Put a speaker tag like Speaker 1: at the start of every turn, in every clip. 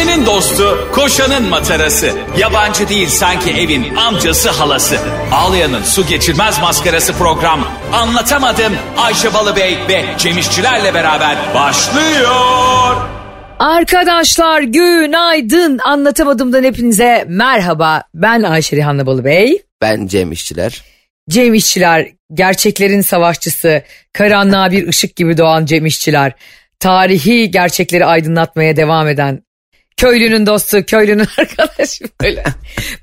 Speaker 1: Ayşe'nin dostu, koşanın matarası. Yabancı değil sanki evin amcası halası. Ağlayan'ın su geçirmez maskarası program. Anlatamadım Ayşe Balıbey ve Cemişçilerle beraber başlıyor.
Speaker 2: Arkadaşlar günaydın. Anlatamadımdan hepinize merhaba. Ben Ayşe Rihanna Balıbey.
Speaker 3: Ben Cem İşçiler.
Speaker 2: Cem İşçiler, gerçeklerin savaşçısı, karanlığa bir ışık gibi doğan Cem İşçiler, tarihi gerçekleri aydınlatmaya devam eden, köylünün dostu, köylünün arkadaşı böyle.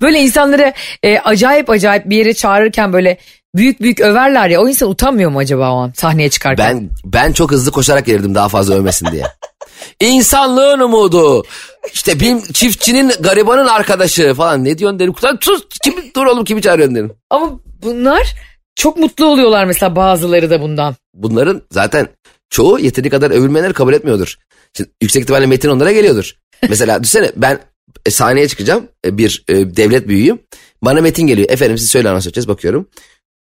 Speaker 2: Böyle insanları e, acayip acayip bir yere çağırırken böyle büyük büyük överler ya o insan utanmıyor mu acaba o an sahneye çıkarken?
Speaker 3: Ben ben çok hızlı koşarak gelirdim daha fazla övmesin diye. İnsanlığın umudu. İşte bir çiftçinin garibanın arkadaşı falan ne diyorsun derim. Sus kimi, dur oğlum kimi çağırıyorsun derim.
Speaker 2: Ama bunlar çok mutlu oluyorlar mesela bazıları da bundan.
Speaker 3: Bunların zaten çoğu yeteri kadar övülmeleri kabul etmiyordur. Şimdi yüksek ihtimalle metin onlara geliyordur. Mesela düşünsene ben e, sahneye çıkacağım e, bir e, devlet büyüğüyüm. Bana metin geliyor. Efendim siz söyle nasıl edeceğiz bakıyorum.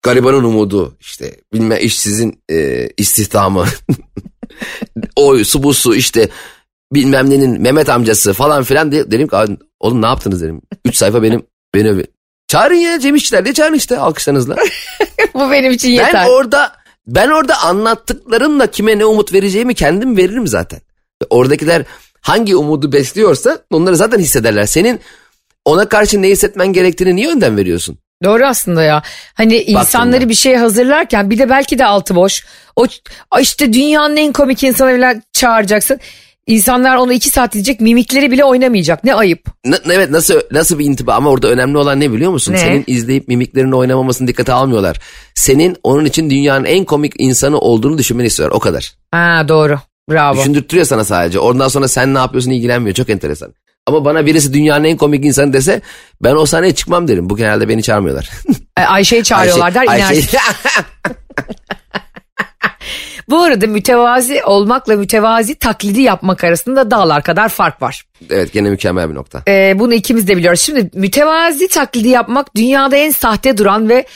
Speaker 3: Garibanın umudu işte bilme işsizin e, istihdamı. o su bu su işte bilmem nenin Mehmet amcası falan filan diye dedim ki "Abi, oğlum ne yaptınız dedim. Üç sayfa benim beni öve- Çağırın ya Cem İşçiler diye çağırın işte alkışlarınızla.
Speaker 2: Bu benim için yeter.
Speaker 3: Ben orada ben orada anlattıklarımla kime ne umut vereceğimi kendim veririm zaten. Oradakiler hangi umudu besliyorsa onları zaten hissederler. Senin ona karşı ne hissetmen gerektiğini niye önden veriyorsun?
Speaker 2: Doğru aslında ya. Hani insanları
Speaker 3: Baktığında.
Speaker 2: bir şey hazırlarken bir de belki de altı boş. O "Ay işte dünyanın en komik insanı çağıracaksın. İnsanlar onu iki saat izleyecek mimikleri bile oynamayacak. Ne ayıp.
Speaker 3: N- evet nasıl nasıl bir intiba ama orada önemli olan ne biliyor musun?
Speaker 2: Ne?
Speaker 3: Senin izleyip mimiklerini oynamamasını dikkate almıyorlar. Senin onun için dünyanın en komik insanı olduğunu düşünmeni istiyorlar o kadar.
Speaker 2: Ha doğru. Bravo.
Speaker 3: Düşündürtüyor sana sadece. Ondan sonra sen ne yapıyorsun ilgilenmiyor. Çok enteresan. Ama bana birisi dünyanın en komik insanı dese ben o sahneye çıkmam derim. Bu genelde beni çağırmıyorlar.
Speaker 2: Ay- Ayşe'yi çağırıyorlar der iner.
Speaker 3: Ayşe-
Speaker 2: Bu arada mütevazi olmakla mütevazi taklidi yapmak arasında dağlar kadar fark var.
Speaker 3: evet gene mükemmel bir nokta.
Speaker 2: Ee, bunu ikimiz de biliyoruz. Şimdi mütevazi taklidi yapmak dünyada en sahte duran ve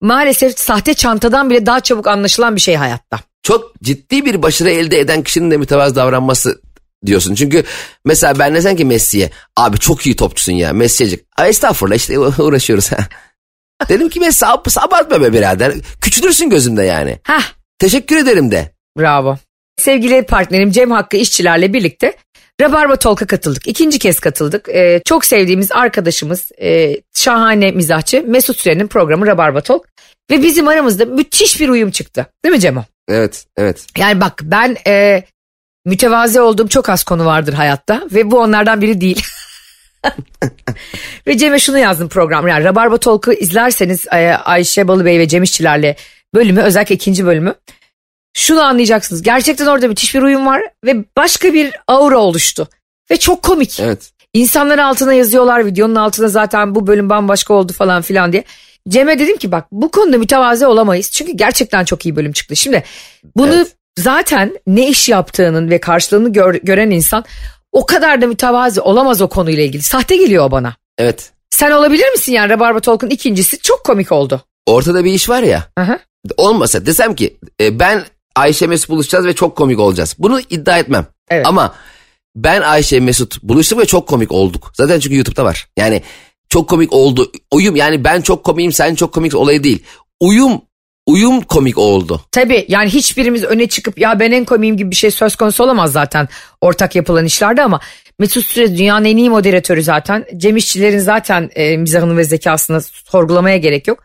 Speaker 2: maalesef sahte çantadan bile daha çabuk anlaşılan bir şey hayatta.
Speaker 3: Çok ciddi bir başarı elde eden kişinin de mütevazı davranması diyorsun. Çünkü mesela ben desen ki Messi'ye abi çok iyi topçusun ya Messi'cik. Estağfurullah işte uğraşıyoruz. Dedim ki Messi ab- abartma be birader. Küçülürsün gözümde yani.
Speaker 2: Hah
Speaker 3: Teşekkür ederim de.
Speaker 2: Bravo. Sevgili partnerim Cem Hakkı işçilerle birlikte Rabarba Talk'a katıldık. İkinci kez katıldık. Ee, çok sevdiğimiz arkadaşımız, e, şahane mizahçı Mesut Süren'in programı Rabarba Talk. Ve bizim aramızda müthiş bir uyum çıktı. Değil mi Cemo?
Speaker 3: Evet evet.
Speaker 2: Yani bak ben e, mütevazi olduğum çok az konu vardır hayatta ve bu onlardan biri değil. ve Cem'e şunu yazdım program. Yani Rabarba Talk'u izlerseniz e, Ayşe Balıbey ve Cem İşçilerle bölümü özellikle ikinci bölümü. Şunu anlayacaksınız. Gerçekten orada müthiş bir uyum var ve başka bir aura oluştu. Ve çok komik.
Speaker 3: Evet.
Speaker 2: İnsanlar altına yazıyorlar videonun altına zaten bu bölüm bambaşka oldu falan filan diye. Cem'e dedim ki bak bu konuda mütevazi olamayız. Çünkü gerçekten çok iyi bölüm çıktı. Şimdi bunu
Speaker 3: Evet.
Speaker 2: zaten ne iş yaptığının ve karşılığını gör- gören insan o kadar da mütevazi olamaz o konuyla ilgili. Sahte geliyor o bana.
Speaker 3: Evet.
Speaker 2: Sen olabilir misin yani Rabarba Talk'un ikincisi çok komik oldu.
Speaker 3: Ortada bir iş var ya.
Speaker 2: Aha.
Speaker 3: Olmasa desem ki e, ben Ayşe Mesut buluşacağız ve çok komik olacağız. Bunu iddia etmem.
Speaker 2: Evet.
Speaker 3: Ama ben Ayşe Mesut buluştuk ve çok komik olduk. Zaten çünkü YouTube'da var. Yani çok komik oldu. Uyum yani ben çok komiyim sen çok komik olayı değil. Uyum uyum komik oldu.
Speaker 2: Tabii yani hiçbirimiz öne çıkıp ya ben en komiyim gibi bir şey söz konusu olamaz zaten ortak yapılan işlerde ama Mesut Süre dünyanın en iyi moderatörü zaten. Cem İşçilerin zaten e, mizahını ve zekasını sorgulamaya gerek yok.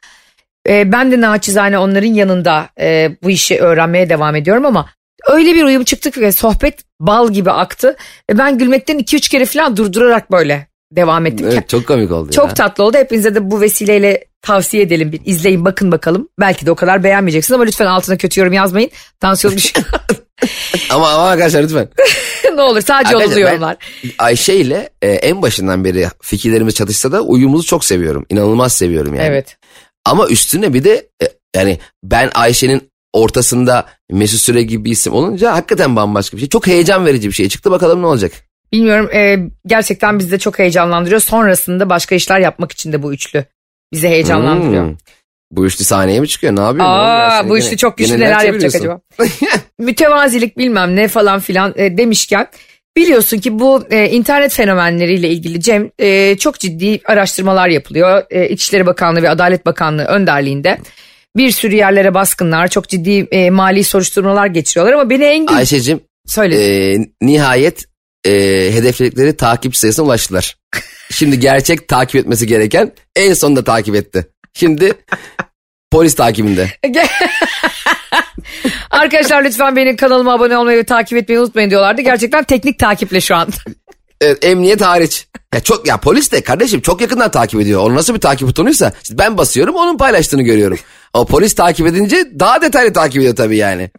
Speaker 2: E, ben de naçizane onların yanında e, bu işi öğrenmeye devam ediyorum ama öyle bir uyum çıktık ve sohbet bal gibi aktı. E, ben gülmekten 2-3 kere falan durdurarak böyle devam ettim.
Speaker 3: Evet çok komik oldu
Speaker 2: Çok
Speaker 3: ya.
Speaker 2: tatlı oldu. Hepinize de bu vesileyle tavsiye edelim. Bir izleyin bakın bakalım. Belki de o kadar beğenmeyeceksiniz ama lütfen altına kötü yorum yazmayın. Tansiyon düşüyor.
Speaker 3: ama, ama arkadaşlar lütfen.
Speaker 2: ne olur sadece olumlu yorumlar.
Speaker 3: Ayşe ile e, en başından beri fikirlerimiz çatışsa da uyumumuzu çok seviyorum. İnanılmaz seviyorum yani.
Speaker 2: Evet.
Speaker 3: Ama üstüne bir de e, yani ben Ayşe'nin ortasında Mesut Süre gibi bir isim olunca hakikaten bambaşka bir şey. Çok heyecan verici bir şey çıktı bakalım ne olacak.
Speaker 2: Bilmiyorum e, gerçekten bizi de çok heyecanlandırıyor. Sonrasında başka işler yapmak için de bu üçlü bizi heyecanlandırıyor.
Speaker 3: Hmm. Bu üçlü sahneye mi çıkıyor ne yapıyor?
Speaker 2: Aa bu
Speaker 3: gene-
Speaker 2: üçlü çok güçlü neler yapacak acaba? Mütevazilik bilmem ne falan filan e, demişken Biliyorsun ki bu e, internet fenomenleriyle ilgili Cem e, çok ciddi araştırmalar yapılıyor. E, İçişleri Bakanlığı ve Adalet Bakanlığı önderliğinde bir sürü yerlere baskınlar, çok ciddi e, mali soruşturmalar geçiriyorlar ama beni en.
Speaker 3: Ayşe'cim
Speaker 2: Söyle.
Speaker 3: e, nihayet e, hedefledikleri takipçi sayısına ulaştılar. Şimdi gerçek takip etmesi gereken en sonunda takip etti. Şimdi polis takibinde.
Speaker 2: Arkadaşlar lütfen benim kanalıma abone olmayı ve takip etmeyi unutmayın diyorlardı. Gerçekten teknik takiple şu an.
Speaker 3: Evet, emniyet hariç. Ya çok ya polis de kardeşim çok yakından takip ediyor. Onu nasıl bir takip butonuysa işte ben basıyorum onun paylaştığını görüyorum. Ama polis takip edince daha detaylı takip ediyor tabii yani.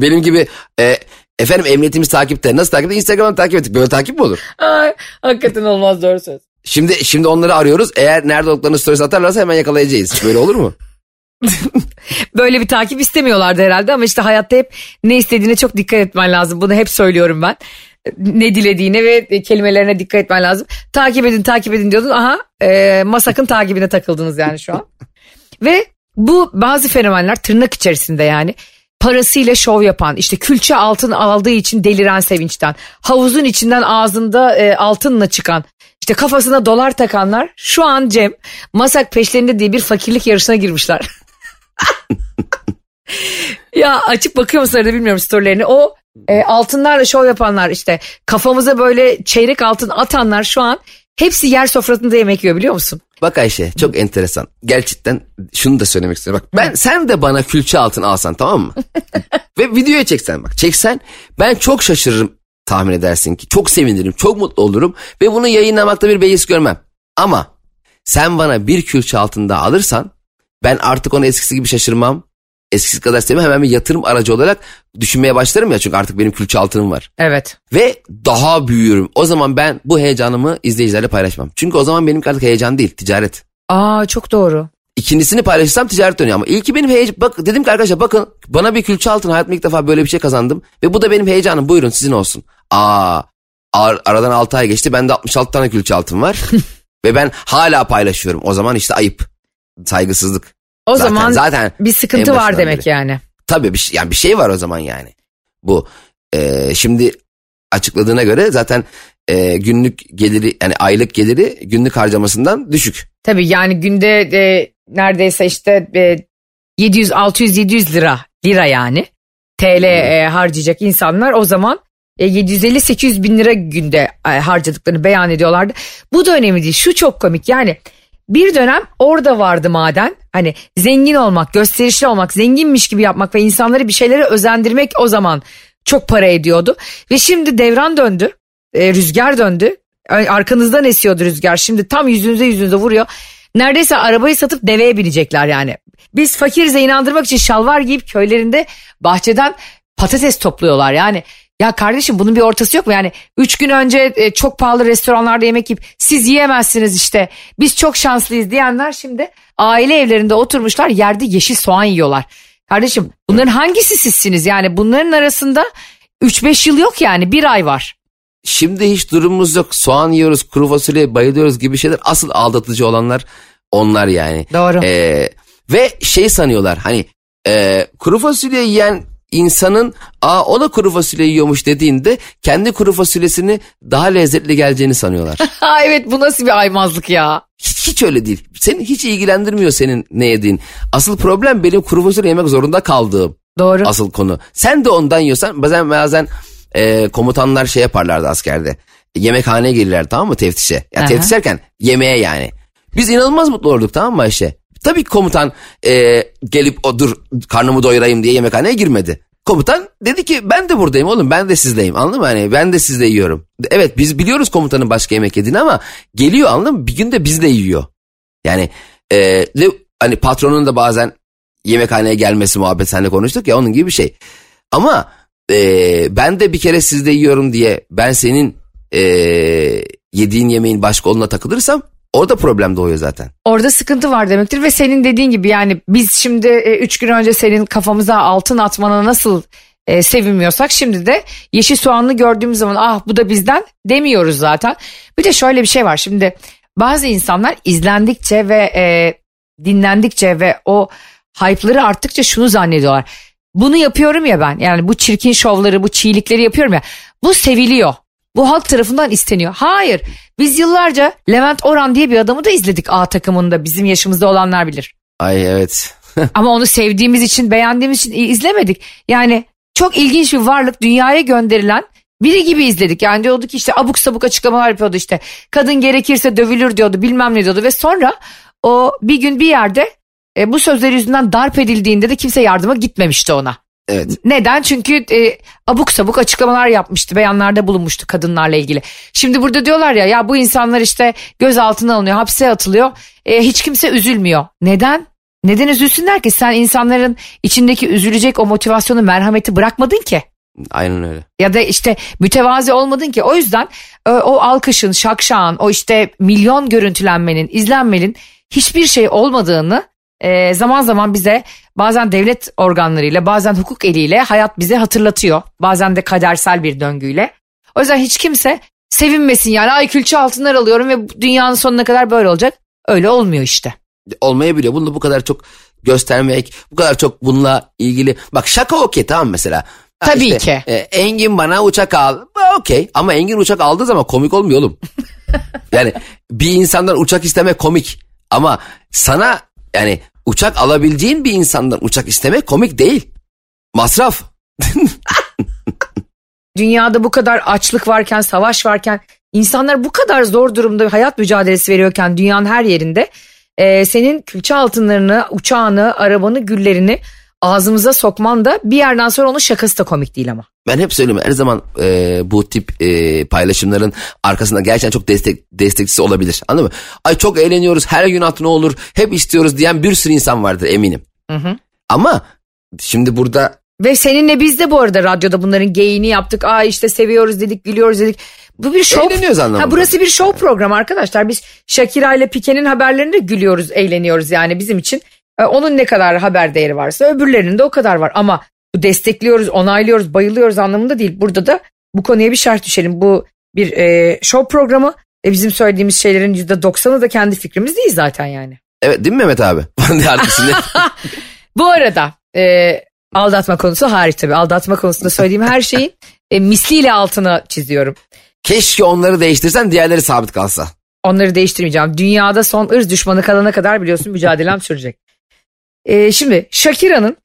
Speaker 3: Benim gibi e, efendim emniyetimiz takipte. Nasıl takipte? Instagram'dan takip ettik. Böyle takip mi olur?
Speaker 2: Ay, hakikaten olmaz doğru söz.
Speaker 3: Şimdi şimdi onları arıyoruz. Eğer nerede olduklarını stories atarlarsa hemen yakalayacağız. Böyle olur mu?
Speaker 2: Böyle bir takip istemiyorlardı herhalde ama işte hayatta hep ne istediğine çok dikkat etmen lazım. Bunu hep söylüyorum ben. Ne dilediğine ve kelimelerine dikkat etmen lazım. Takip edin takip edin diyordun. Aha e, Masak'ın takibine takıldınız yani şu an. ve bu bazı fenomenler tırnak içerisinde yani parasıyla şov yapan işte külçe altın aldığı için deliren sevinçten havuzun içinden ağzında e, altınla çıkan işte kafasına dolar takanlar şu an Cem Masak peşlerinde diye bir fakirlik yarışına girmişler. ya açıp bakıyor musun arada bilmiyorum storylerini. O e, altınlarla şov yapanlar işte kafamıza böyle çeyrek altın atanlar şu an hepsi yer sofrasında yemek yiyor biliyor musun?
Speaker 3: Bak Ayşe çok enteresan. Gerçekten şunu da söylemek istiyorum. Bak ben sen de bana külçe altın alsan tamam mı? Ve videoya çeksen bak. Çeksen ben çok şaşırırım tahmin edersin ki. Çok sevinirim, çok mutlu olurum ve bunu yayınlamakta bir beis görmem. Ama sen bana bir külçe altında alırsan ben artık onu eskisi gibi şaşırmam. Eskisi kadar sevmem hemen bir yatırım aracı olarak düşünmeye başlarım ya çünkü artık benim külçe altınım var.
Speaker 2: Evet.
Speaker 3: Ve daha büyüyorum. O zaman ben bu heyecanımı izleyicilerle paylaşmam. Çünkü o zaman benim artık heyecan değil ticaret.
Speaker 2: Aa çok doğru.
Speaker 3: İkincisini paylaşırsam ticaret dönüyor ama ilki benim heyecan. Bak dedim ki arkadaşlar bakın bana bir külçe altın hayatımda ilk defa böyle bir şey kazandım. Ve bu da benim heyecanım buyurun sizin olsun. Aa ar- aradan 6 ay geçti bende 66 tane külçe altın var. ve ben hala paylaşıyorum. O zaman işte ayıp. Saygısızlık.
Speaker 2: O
Speaker 3: Zaten-
Speaker 2: zaman
Speaker 3: zaten
Speaker 2: bir sıkıntı var demek
Speaker 3: beri.
Speaker 2: yani.
Speaker 3: Tabii bir, şey- yani bir şey var o zaman yani. Bu e, şimdi açıkladığına göre zaten e, günlük geliri yani aylık geliri günlük harcamasından düşük.
Speaker 2: Tabii yani günde e, neredeyse işte e, 700 600 700 lira lira yani TL e, harcayacak insanlar o zaman e, 750 800 bin lira günde e, harcadıklarını beyan ediyorlardı. Bu da önemli değil. Şu çok komik yani bir dönem orada vardı maden hani zengin olmak, gösterişli olmak, zenginmiş gibi yapmak ve insanları bir şeylere özendirmek o zaman çok para ediyordu. Ve şimdi devran döndü, e, rüzgar döndü. Arkanızdan esiyordu rüzgar. Şimdi tam yüzünüze yüzünüze vuruyor. Neredeyse arabayı satıp deveye binecekler yani. Biz fakirize inandırmak için şalvar giyip köylerinde bahçeden patates topluyorlar yani. Ya kardeşim bunun bir ortası yok mu? Yani üç gün önce e, çok pahalı restoranlarda yemek yiyip siz yiyemezsiniz işte biz çok şanslıyız diyenler şimdi aile evlerinde oturmuşlar yerde yeşil soğan yiyorlar. Kardeşim bunların hangisi sizsiniz? Yani bunların arasında 3-5 yıl yok yani bir ay var.
Speaker 3: Şimdi hiç durumumuz yok. Soğan yiyoruz, kuru fasulye bayılıyoruz gibi şeyler. Asıl aldatıcı olanlar onlar yani.
Speaker 2: Doğru.
Speaker 3: Ee, ve şey sanıyorlar hani e, kuru fasulye yiyen insanın aa o da kuru fasulye yiyormuş dediğinde kendi kuru fasulyesini daha lezzetli geleceğini sanıyorlar.
Speaker 2: Evet bu nasıl bir aymazlık ya.
Speaker 3: hiç, hiç öyle değil. Seni hiç ilgilendirmiyor senin ne yediğin. Asıl problem benim kuru fasulye yemek zorunda kaldığım.
Speaker 2: Doğru.
Speaker 3: Asıl konu. Sen de ondan yiyorsan bazen bazen e, komutanlar şey yaparlardı askerde. Yemekhaneye gelirler tamam mı teftişe. Ya
Speaker 2: Aha.
Speaker 3: teftiş derken yemeğe yani. Biz inanılmaz mutlu olduk tamam mı Ayşe? Tabii komutan e, gelip o dur karnımı doyurayım diye yemekhaneye girmedi. Komutan dedi ki ben de buradayım oğlum ben de sizdeyim anladın mı? Hani ben de sizde yiyorum. Evet biz biliyoruz komutanın başka yemek yediğini ama geliyor anladın mı? Bir gün de biz de yiyor. Yani e, ve hani patronun da bazen yemekhaneye gelmesi muhabbet seninle konuştuk ya onun gibi bir şey. Ama e, ben de bir kere sizde yiyorum diye ben senin e, yediğin yemeğin başka oluna takılırsam orada problem doğuyor zaten.
Speaker 2: Orada sıkıntı var demektir ve senin dediğin gibi yani biz şimdi 3 gün önce senin kafamıza altın atmana nasıl e, sevinmiyorsak şimdi de yeşil soğanlı gördüğümüz zaman ah bu da bizden demiyoruz zaten. Bir de şöyle bir şey var şimdi bazı insanlar izlendikçe ve e, dinlendikçe ve o hype'ları arttıkça şunu zannediyorlar. Bunu yapıyorum ya ben yani bu çirkin şovları bu çiğlikleri yapıyorum ya bu seviliyor. Bu halk tarafından isteniyor. Hayır biz yıllarca Levent Orhan diye bir adamı da izledik A takımında bizim yaşımızda olanlar bilir.
Speaker 3: Ay evet.
Speaker 2: Ama onu sevdiğimiz için beğendiğimiz için izlemedik. Yani çok ilginç bir varlık dünyaya gönderilen biri gibi izledik. Yani diyordu ki işte abuk sabuk açıklamalar yapıyordu işte. Kadın gerekirse dövülür diyordu bilmem ne diyordu. Ve sonra o bir gün bir yerde e, bu sözleri yüzünden darp edildiğinde de kimse yardıma gitmemişti ona.
Speaker 3: Evet.
Speaker 2: Neden? Çünkü e, abuk sabuk açıklamalar yapmıştı, beyanlarda bulunmuştu kadınlarla ilgili. Şimdi burada diyorlar ya ya bu insanlar işte gözaltına alınıyor, hapse atılıyor. E, hiç kimse üzülmüyor. Neden? Neden üzülsünler ki? Sen insanların içindeki üzülecek o motivasyonu, merhameti bırakmadın ki.
Speaker 3: Aynen öyle.
Speaker 2: Ya da işte mütevazi olmadın ki. O yüzden e, o alkışın, şakşağın, o işte milyon görüntülenmenin, izlenmenin hiçbir şey olmadığını e, zaman zaman bize bazen devlet organlarıyla bazen hukuk eliyle hayat bize hatırlatıyor. Bazen de kadersel bir döngüyle. O yüzden hiç kimse sevinmesin yani ay külçe altınlar alıyorum ve dünyanın sonuna kadar böyle olacak. Öyle olmuyor işte.
Speaker 3: Olmayabiliyor. Bunu bu kadar çok göstermek, bu kadar çok bununla ilgili. Bak şaka okey tamam mesela.
Speaker 2: Ha, Tabii işte, ki.
Speaker 3: E, Engin bana uçak al. Okey ama Engin uçak aldığı zaman komik olmuyor oğlum. yani bir insandan uçak istemek komik. Ama sana yani uçak alabileceğin bir insandan uçak istemek komik değil. Masraf.
Speaker 2: Dünyada bu kadar açlık varken, savaş varken, insanlar bu kadar zor durumda hayat mücadelesi veriyorken dünyanın her yerinde e, senin külçe altınlarını, uçağını, arabanı, güllerini ağzımıza sokman da bir yerden sonra onun şakası da komik değil ama.
Speaker 3: Ben hep söylüyorum her zaman e, bu tip e, paylaşımların arkasında gerçekten çok destek destekçisi olabilir. Anladın mı? Ay çok eğleniyoruz her gün altın olur hep istiyoruz diyen bir sürü insan vardır eminim. Hı hı. Ama şimdi burada...
Speaker 2: Ve seninle biz de bu arada radyoda bunların geyini yaptık. Aa işte seviyoruz dedik gülüyoruz dedik. Bu bir show.
Speaker 3: Eğleniyoruz anlamında.
Speaker 2: Ha, burası bir show programı arkadaşlar. Biz Shakira ile Pike'nin haberlerinde gülüyoruz, eğleniyoruz yani bizim için. E, onun ne kadar haber değeri varsa öbürlerinin de o kadar var. Ama bu destekliyoruz, onaylıyoruz, bayılıyoruz anlamında değil. Burada da bu konuya bir şart düşelim. Bu bir e, show programı ve bizim söylediğimiz şeylerin %90'ı da kendi fikrimiz değil zaten yani.
Speaker 3: Evet değil mi Mehmet abi?
Speaker 2: bu arada e, aldatma konusu hariç tabii. Aldatma konusunda söylediğim her şeyin e, misliyle altına çiziyorum.
Speaker 3: Keşke onları değiştirsen diğerleri sabit kalsa.
Speaker 2: Onları değiştirmeyeceğim. Dünyada son ırz düşmanı kalana kadar biliyorsun mücadelem sürecek. E, şimdi Shakira'nın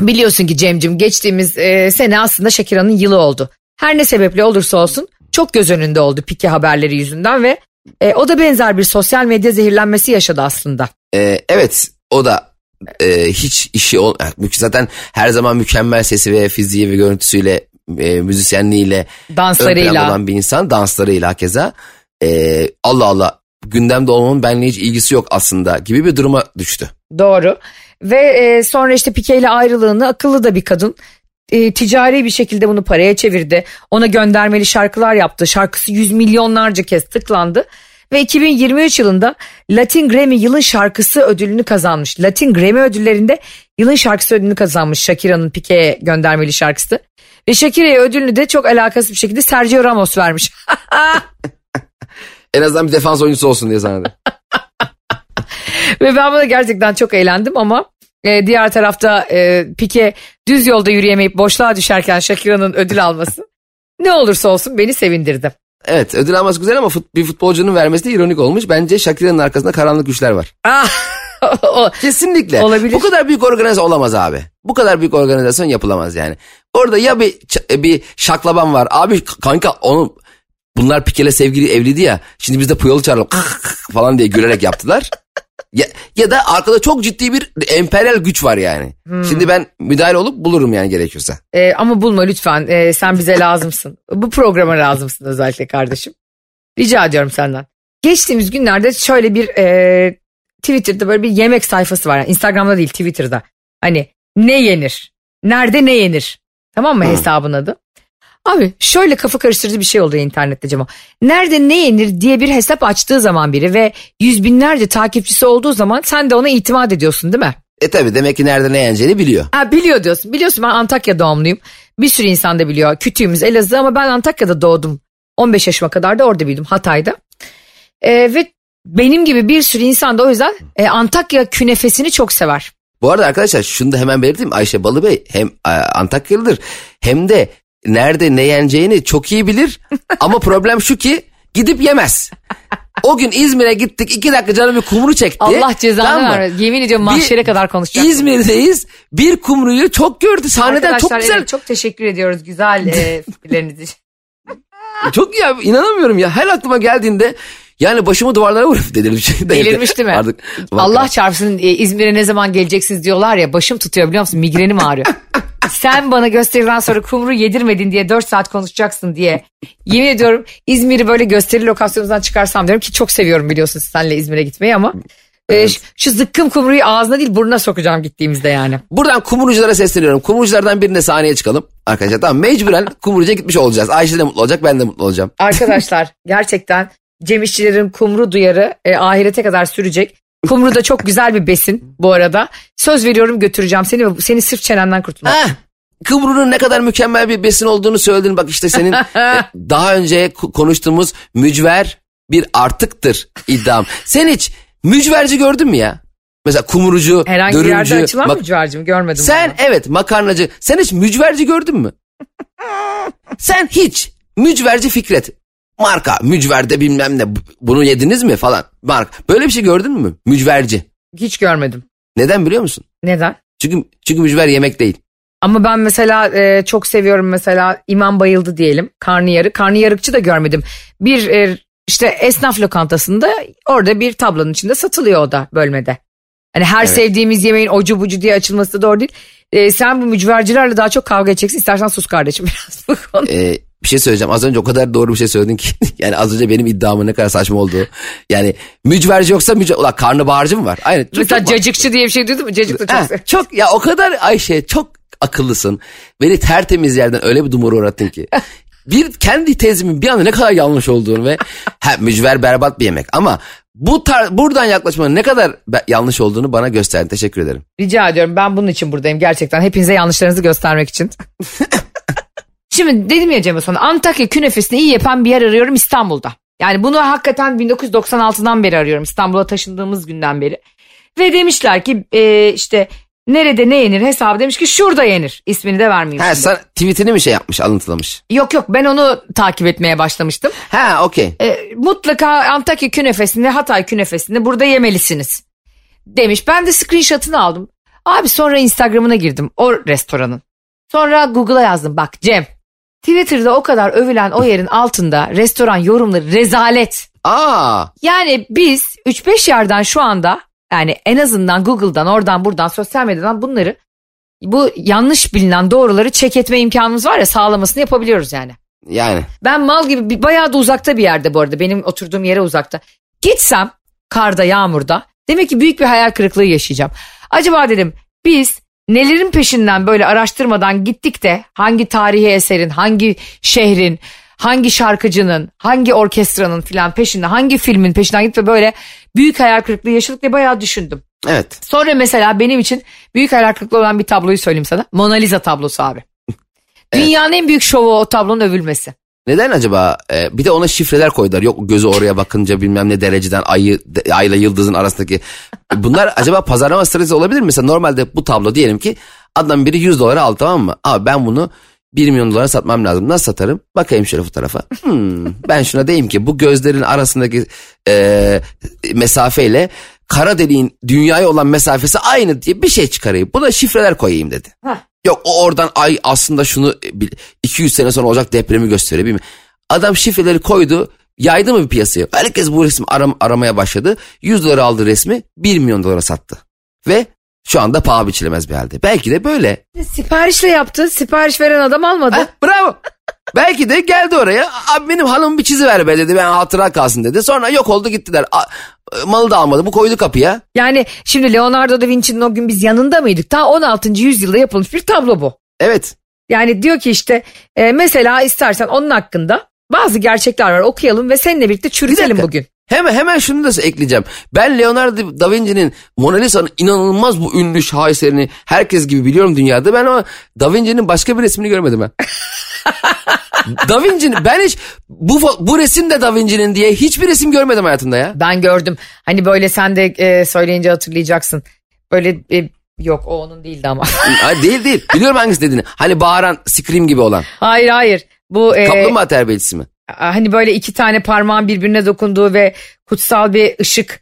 Speaker 2: biliyorsun ki Cem'cim geçtiğimiz e, sene aslında Shakira'nın yılı oldu. Her ne sebeple olursa olsun çok göz önünde oldu Pike haberleri yüzünden ve e, o da benzer bir sosyal medya zehirlenmesi yaşadı aslında.
Speaker 3: E, evet o da e, hiç işi ol zaten her zaman mükemmel sesi ve fiziği ve görüntüsüyle e, müzisyenliğiyle
Speaker 2: danslarıyla
Speaker 3: olan bir insan danslarıyla keza e, Allah Allah gündemde olmanın benimle hiç ilgisi yok aslında gibi bir duruma düştü.
Speaker 2: Doğru ve e, sonra işte Pike ile ayrılığını akıllı da bir kadın e, ticari bir şekilde bunu paraya çevirdi. Ona göndermeli şarkılar yaptı. Şarkısı yüz milyonlarca kez tıklandı. Ve 2023 yılında Latin Grammy yılın şarkısı ödülünü kazanmış. Latin Grammy ödüllerinde yılın şarkısı ödülünü kazanmış Shakira'nın Pique'ye göndermeli şarkısı. Ve Shakira'ya ödülünü de çok alakasız bir şekilde Sergio Ramos vermiş.
Speaker 3: en azından bir defans oyuncusu olsun diye zannediyorum.
Speaker 2: Ve ben buna gerçekten çok eğlendim ama e, diğer tarafta e, Pike düz yolda yürüyemeyip boşluğa düşerken Shakira'nın ödül alması ne olursa olsun beni sevindirdi.
Speaker 3: Evet ödül alması güzel ama fut, bir futbolcunun vermesi de ironik olmuş. Bence Shakira'nın arkasında karanlık güçler var.
Speaker 2: Ah,
Speaker 3: Kesinlikle.
Speaker 2: Olabilir.
Speaker 3: Bu kadar büyük organizasyon olamaz abi. Bu kadar büyük organizasyon yapılamaz yani. Orada ya bir bir şaklaban var. Abi kanka onu bunlar Pikele sevgili evliydi ya. Şimdi biz de Puyol'u çağıralım falan diye gülerek yaptılar. Ya, ya da arkada çok ciddi bir emperyal güç var yani. Hmm. Şimdi ben müdahale olup bulurum yani gerekiyorsa.
Speaker 2: Ee, ama bulma lütfen. Ee, sen bize lazımsın. Bu programa lazımsın özellikle kardeşim. Rica ediyorum senden. Geçtiğimiz günlerde şöyle bir e, Twitter'da böyle bir yemek sayfası var. Yani Instagram'da değil Twitter'da. Hani ne yenir? Nerede ne yenir? Tamam mı hmm. hesabın adı? Abi şöyle kafa karıştırıcı bir şey oldu internette Cemo. Nerede ne yenir diye bir hesap açtığı zaman biri ve yüz binlerce takipçisi olduğu zaman sen de ona itimat ediyorsun değil mi?
Speaker 3: E tabi demek ki nerede ne yeneceğini biliyor.
Speaker 2: Ha biliyor diyorsun. Biliyorsun ben Antakya doğumluyum. Bir sürü insan da biliyor. Kütüğümüz Elazığ ama ben Antakya'da doğdum. 15 yaşıma kadar da orada büyüdüm Hatay'da. E, ve benim gibi bir sürü insan da o yüzden e, Antakya künefesini çok sever.
Speaker 3: Bu arada arkadaşlar şunu da hemen belirteyim. Ayşe Balıbey hem e, Antakyalıdır hem de nerede ne yeneceğini çok iyi bilir. Ama problem şu ki gidip yemez. O gün İzmir'e gittik iki dakika canım bir kumru çekti.
Speaker 2: Allah cezanı
Speaker 3: Tamam
Speaker 2: vermesin. Yemin ediyorum
Speaker 3: Bir-
Speaker 2: mahşere kadar konuşacak.
Speaker 3: İzmir'deyiz. Bir kumruyu çok gördü. Sahneden çok güzel.
Speaker 2: evet, çok teşekkür ediyoruz güzel e, fikirleriniz için.
Speaker 3: Çok ya inanamıyorum ya. Her aklıma geldiğinde yani başımı duvarlara vurup delirmiş.
Speaker 2: Delirmiş değil mi?
Speaker 3: Artık,
Speaker 2: Allah çarpsın e, İzmir'e ne zaman geleceksiniz diyorlar ya başım tutuyor biliyor musun migrenim ağrıyor. Sen bana gösteriden sonra kumru yedirmedin diye 4 saat konuşacaksın diye. Yemin ediyorum İzmir'i böyle gösteri lokasyonumuzdan çıkarsam diyorum ki çok seviyorum biliyorsun senle İzmir'e gitmeyi ama e, şu- şu zıkkım kumruyu ağzına değil burnuna sokacağım gittiğimizde yani.
Speaker 3: Buradan kumruculara sesleniyorum. Kumruculardan birine sahneye çıkalım. Arkadaşlar tamam mecburen kumrucuya gitmiş olacağız. Ayşe de mutlu olacak ben de mutlu olacağım.
Speaker 2: Arkadaşlar gerçekten Cem İşçilerin kumru duyarı e, ahirete kadar sürecek. Kumru da çok güzel bir besin bu arada. Söz veriyorum götüreceğim seni ve seni sırf çenenden kurtulmak.
Speaker 3: Heh, Kumru'nun ne kadar mükemmel bir besin olduğunu söyledin. Bak işte senin e, daha önce ko- konuştuğumuz mücver bir artıktır iddiam. Sen hiç mücverci gördün mü ya? Mesela kumrucu,
Speaker 2: Herhangi bir
Speaker 3: dürümcü.
Speaker 2: yerde açılan
Speaker 3: mak-
Speaker 2: mı mücvercim görmedim.
Speaker 3: Sen
Speaker 2: bunu.
Speaker 3: evet makarnacı. Sen hiç mücverci gördün mü? Sen hiç mücverci Fikret. Marka mücverde bilmem ne bunu yediniz mi falan. Mark böyle bir şey gördün mü? Mücverci.
Speaker 2: Hiç görmedim.
Speaker 3: Neden biliyor musun?
Speaker 2: Neden?
Speaker 3: Çünkü çünkü mücver yemek değil.
Speaker 2: Ama ben mesela e, çok seviyorum mesela İmam Bayıldı diyelim karnıyarık. Karnıyarıkçı da görmedim. Bir e, işte esnaf lokantasında orada bir tablonun içinde satılıyor o da bölmede. Hani her
Speaker 3: Evet.
Speaker 2: sevdiğimiz yemeğin ocu bucu diye açılması da doğru değil. E, sen bu mücvercilerle daha çok kavga edeceksin. İstersen sus kardeşim biraz bu konu.
Speaker 3: Ee, bir şey söyleyeceğim. Az önce o kadar doğru bir şey söyledin ki. yani az önce benim iddiamın ne kadar saçma olduğu. Yani mücverci yoksa mücver... Ulan karnabaharcı mı var? Aynen. Çok,
Speaker 2: mesela
Speaker 3: çok
Speaker 2: cacıkçı diye bir şey duydun mu? Cacık da çok
Speaker 3: Ha, çok ya o kadar Ayşe çok akıllısın. Beni tertemiz yerden öyle bir dumura uğrattın ki. Bir kendi tezimin bir anda ne kadar yanlış olduğunu ve ha, mücver berbat bir yemek ama bu tar buradan yaklaşmanın ne kadar yanlış olduğunu bana gösterdin. Teşekkür ederim.
Speaker 2: Rica ediyorum ben bunun için buradayım gerçekten. Hepinize yanlışlarınızı göstermek için. Şimdi dedim ya Cem'e sonra Antakya künefesini iyi yapan bir yer arıyorum İstanbul'da. Yani bunu hakikaten 1996'dan beri arıyorum İstanbul'a taşındığımız günden beri. Ve demişler ki e, işte nerede ne yenir hesabı demiş ki şurada yenir. İsmini de vermeyeyim.
Speaker 3: Ha
Speaker 2: şimdi.
Speaker 3: sen tweetini mi şey yapmış alıntılamış?
Speaker 2: Yok yok ben onu takip etmeye başlamıştım.
Speaker 3: Ha okey.
Speaker 2: E, mutlaka Antakya künefesini Hatay künefesini burada yemelisiniz demiş. Ben de screenshot'ını aldım. Abi sonra Instagram'ına girdim o restoranın. Sonra Google'a yazdım bak Cem. Twitter'da o kadar övülen o yerin altında restoran yorumları rezalet.
Speaker 3: Aa
Speaker 2: Yani biz 3-5 yerden şu anda yani en azından Google'dan oradan buradan sosyal medyadan bunları bu yanlış bilinen doğruları check etme imkanımız var ya sağlamasını yapabiliyoruz yani.
Speaker 3: yani.
Speaker 2: Ben mal gibi bir, bayağı da uzakta bir yerde bu arada. Benim oturduğum yere uzakta. Gitsem karda yağmurda demek ki büyük bir hayal kırıklığı yaşayacağım. Acaba dedim biz nelerin peşinden böyle araştırmadan gittik de hangi tarihi eserin, hangi şehrin, hangi şarkıcının, hangi orkestranın filan peşinden, hangi filmin peşinden gidip de böyle büyük hayal kırıklığı yaşadık diye bayağı düşündüm.
Speaker 3: Evet.
Speaker 2: Sonra mesela benim için büyük hayal kırıklığı olan bir tabloyu söyleyeyim sana. Mona Lisa tablosu abi. Dünyanın en büyük şovu o tablonun övülmesi.
Speaker 3: Neden acaba? Ee, bir de ona şifreler koydular. Yok gözü oraya bakınca bilmem ne dereceden ayı ayla yıldızın arasındaki. Bunlar acaba pazarlama stratejisi olabilir mi? Mesela normalde bu tablo diyelim ki adam biri 100 dolara aldı tamam mı? Abi ben bunu 1 milyon dolara satmam lazım. Nasıl satarım? Bakayım şöyle fotoğrafa. Hmm, ben şuna diyeyim ki bu gözlerin arasındaki e, mesafeyle kara deliğin dünyaya olan mesafesi aynı diye bir şey çıkarayım. Buna şifreler koyayım dedi.
Speaker 2: Heh.
Speaker 3: Yok o oradan ay aslında şunu e, bil- 200 sene sonra olacak depremi gösteriyor. bilmem. Adam şifreleri koydu yaydı mı bir piyasaya? Herkes bu resmi aram, aramaya başladı. 100 dolara aldı resmi 1 milyon dolara sattı. Ve şu anda paha biçilemez bir halde. Belki de böyle.
Speaker 2: Siparişle yaptı. Sipariş veren adam almadı.
Speaker 3: Ha, bravo. Belki de geldi oraya. Abi benim hanım bir çiziver be dedi. Ben hatıra kalsın dedi. Sonra yok oldu gittiler. A- malı da almadı. Bu koydu kapıya.
Speaker 2: Yani şimdi Leonardo da Vinci'nin o gün biz yanında mıydık? Ta 16. yüzyılda yapılmış bir tablo bu.
Speaker 3: Evet.
Speaker 2: Yani diyor ki işte e, mesela istersen onun hakkında bazı gerçekler var okuyalım ve seninle birlikte
Speaker 3: Bir
Speaker 2: çürütelim
Speaker 3: dakika.
Speaker 2: bugün.
Speaker 3: Hemen hemen şunu da ekleyeceğim. Ben Leonardo da Vinci'nin Mona Lisa'nın inanılmaz bu ünlü şaheserini herkes gibi biliyorum dünyada. Ben ama Da Vinci'nin başka bir resmini görmedim ben. da Vinci'nin ben hiç bu bu resim de Da Vinci'nin diye hiçbir resim görmedim hayatımda ya.
Speaker 2: Ben gördüm. Hani böyle sen de e, söyleyince hatırlayacaksın. Böyle e, Yok o onun değildi ama.
Speaker 3: Hayır, değil değil. Biliyorum hangisi dediğini. Hani bağıran Scream gibi olan.
Speaker 2: hayır hayır. Bu e,
Speaker 3: Kaplumbağa terbiyecisi mi?
Speaker 2: Hani böyle iki tane parmağın birbirine dokunduğu ve kutsal bir ışık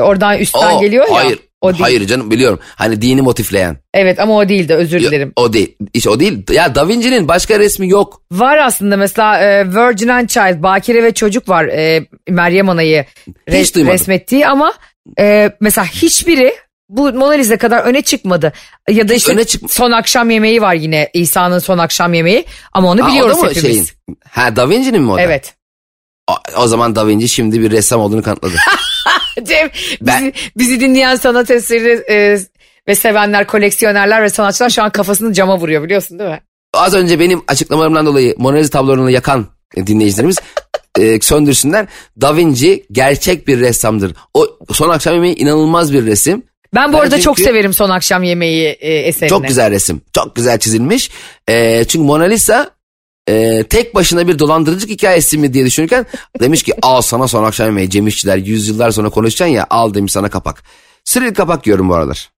Speaker 2: oradan üstten
Speaker 3: O,
Speaker 2: geliyor ya.
Speaker 3: Hayır.
Speaker 2: O değil.
Speaker 3: Hayır canım biliyorum. Hani dini motifleyen.
Speaker 2: Evet ama o değildi özür
Speaker 3: Yo-
Speaker 2: dilerim.
Speaker 3: O değil. Hiç o değil. Ya Da Vinci'nin başka resmi yok.
Speaker 2: Var aslında mesela e, Virgin and Child, Bakire ve Çocuk var e, Meryem Ana'yı
Speaker 3: duymadım.
Speaker 2: resmettiği ama e, mesela hiçbiri bu Mona Lisa kadar öne çıkmadı. Ya da işte
Speaker 3: Öne çık-
Speaker 2: son akşam yemeği var yine İsa'nın son akşam yemeği ama onu
Speaker 3: Ha,
Speaker 2: biliyoruz
Speaker 3: o da mı
Speaker 2: hepimiz.
Speaker 3: şeyin? Ha Da Vinci'nin mi o da?
Speaker 2: Evet.
Speaker 3: O, o zaman Da Vinci şimdi bir ressam olduğunu kanıtladı.
Speaker 2: Cem,
Speaker 3: Ben-
Speaker 2: bizi, bizi dinleyen sanat eseri e, ve sevenler, koleksiyonerler ve sanatçılar şu an kafasını cama vuruyor biliyorsun değil mi?
Speaker 3: Az önce benim açıklamalarımdan dolayı Mona Lisa tablolarını yakan dinleyicilerimiz e, söndürsünler. Da Vinci gerçek bir ressamdır. O son akşam yemeği inanılmaz bir resim.
Speaker 2: Ben bu arada çok
Speaker 3: çünkü-
Speaker 2: severim son akşam yemeği e, eserini.
Speaker 3: Çok güzel resim. Çok güzel çizilmiş. E, çünkü Mona Lisa e, tek başına bir dolandırıcılık hikayesi mi diye düşünürken demiş ki al sana son akşam yemeği Cem İşçiler yüzyıllar sonra konuşacaksın ya al demiş sana kapak. Sürekli kapak yiyorum bu aralar.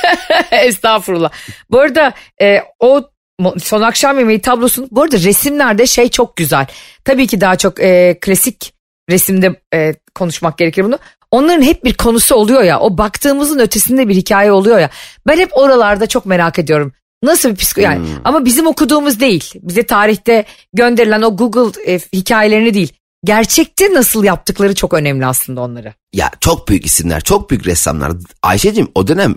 Speaker 2: Estağfurullah. Bu arada e, o son akşam yemeği tablosunun bu arada resimlerde şey çok güzel. Tabii ki daha çok e, klasik resimde e, konuşmak gerekir bunu. Onların hep bir konusu oluyor ya. O baktığımızın ötesinde bir hikaye oluyor ya. Ben hep oralarda çok merak ediyorum. Nasıl bir psiko yani
Speaker 3: Hmm.
Speaker 2: ama bizim okuduğumuz değil. Bize tarihte gönderilen o Google e, hikayelerini değil. Gerçekte nasıl yaptıkları çok önemli aslında onları.
Speaker 3: Ya çok büyük isimler, çok büyük ressamlar. Ayşe'cim o dönem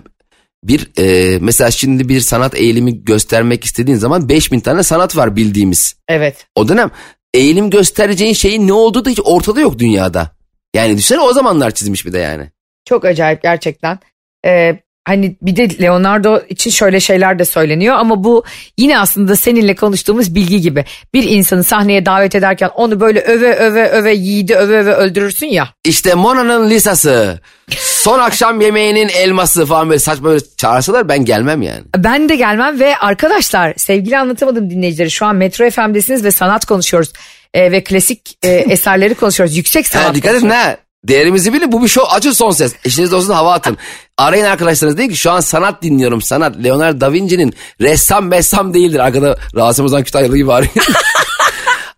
Speaker 3: bir e, mesela şimdi bir sanat eğilimi göstermek istediğin zaman 5000 tane sanat var bildiğimiz.
Speaker 2: Evet.
Speaker 3: O dönem eğilim göstereceğin şeyin ne olduğu da hiç ortada yok dünyada. Yani düşünsene o zamanlar çizmiş bir de yani.
Speaker 2: Çok acayip gerçekten. Ee, hani bir de Leonardo için şöyle şeyler de söyleniyor ama bu yine aslında seninle konuştuğumuz bilgi gibi. Bir insanı sahneye davet ederken onu böyle öve öve öve yiğidi öve öve öldürürsün ya.
Speaker 3: İşte Mona'nın lisası, son akşam yemeğinin elması falan böyle saçma böyle çağırsalar ben gelmem yani.
Speaker 2: Ben de gelmem ve arkadaşlar sevgili anlatamadım dinleyicileri şu an Metro FM'desiniz ve sanat konuşuyoruz. Ee, ve klasik e, eserleri konuşuyoruz. Yüksek sanat
Speaker 3: Ha, dikkat edin ha. Değerimizi bilin bu bir show açın son ses. İşiniz olsun hava atın. Arayın arkadaşlarınız deyin ki şu an sanat dinliyorum sanat. Leonardo da Vinci'nin ressam bessam değildir. Arkada Rasim Ozan Kütahyalı gibi bağırıyor.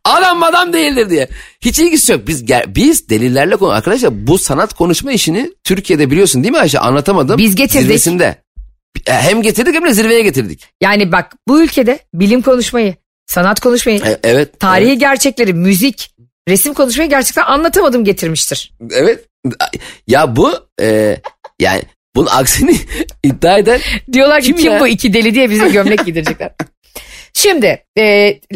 Speaker 3: adam adam değildir diye. Hiç ilgisi yok. Biz gel- biz delillerle konu arkadaşlar bu sanat konuşma işini Türkiye'de biliyorsun değil mi Ayşe? Anlatamadım.
Speaker 2: Biz getirdik.
Speaker 3: Zirvesinde. E, Hem getirdik hem de zirveye getirdik.
Speaker 2: Yani bak bu ülkede bilim konuşmayı, sanat konuşmayı,
Speaker 3: E, evet.
Speaker 2: tarihi gerçekleri, müzik, resim konuşmayı gerçekten anlatamadım getirmiştir.
Speaker 3: Evet. Ya bu e, yani bunun aksini iddia eden
Speaker 2: Diyorlar ki
Speaker 3: Kim
Speaker 2: kim, bu iki deli diye bize gömlek giydirecekler. Şimdi e,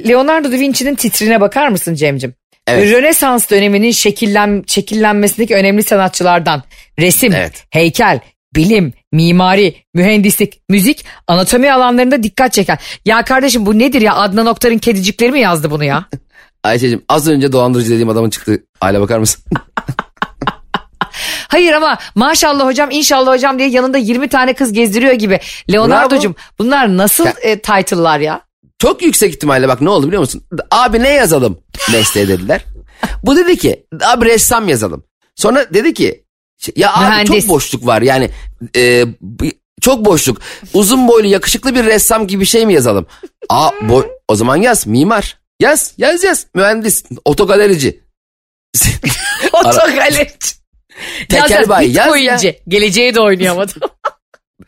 Speaker 2: Leonardo da Vinci'nin titrine bakar mısın Cem'cim?
Speaker 3: Evet.
Speaker 2: Rönesans döneminin şekillen, şekillenmesindeki önemli sanatçılardan resim,
Speaker 3: Evet.
Speaker 2: heykel, bilim, mimari, mühendislik, müzik, anatomi alanlarında dikkat çeken. Ya kardeşim bu nedir ya Adnan Oktar'ın kedicikleri mi yazdı bunu ya?
Speaker 3: Ayşe'cim az önce dolandırıcı dediğim adamın çıktı hale bakar mısın?
Speaker 2: Hayır ama maşallah hocam inşallah hocam diye yanında 20 tane kız gezdiriyor gibi. Leonardo'cum bunlar nasıl e, title'lar ya?
Speaker 3: Çok yüksek ihtimalle bak ne oldu biliyor musun? Abi ne yazalım mesleğe dediler. Bu dedi ki abi ressam yazalım. Sonra dedi ki ya abi
Speaker 2: Mühendis.
Speaker 3: çok boşluk var yani e, çok boşluk. Uzun boylu yakışıklı bir ressam gibi bir şey mi yazalım? Aa boy, o zaman yaz mimar. Yaz yaz yaz mühendis otogalerici.
Speaker 2: Otogaleri.
Speaker 3: Tekel bayi yaz ya.
Speaker 2: Bitcoin'ci. Geleceğe de oynuyor adam.